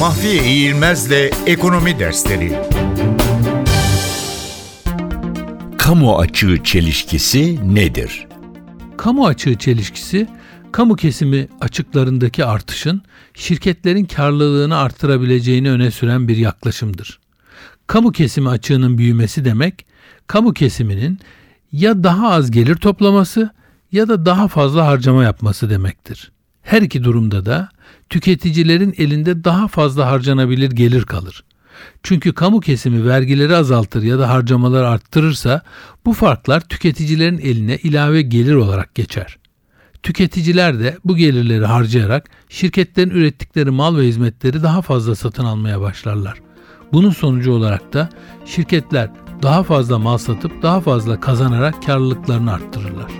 Mahfiye İğilmez'le Ekonomi Dersleri Kamu açığı çelişkisi nedir? Kamu açığı çelişkisi, kamu kesimi açıklarındaki artışın şirketlerin karlılığını artırabileceğini öne süren bir yaklaşımdır. Kamu kesimi açığının büyümesi demek, kamu kesiminin ya daha az gelir toplaması ya da daha fazla harcama yapması demektir. Her iki durumda da tüketicilerin elinde daha fazla harcanabilir gelir kalır. Çünkü kamu kesimi vergileri azaltır ya da harcamaları arttırırsa bu farklar tüketicilerin eline ilave gelir olarak geçer. Tüketiciler de bu gelirleri harcayarak şirketlerin ürettikleri mal ve hizmetleri daha fazla satın almaya başlarlar. Bunun sonucu olarak da şirketler daha fazla mal satıp daha fazla kazanarak karlılıklarını arttırırlar.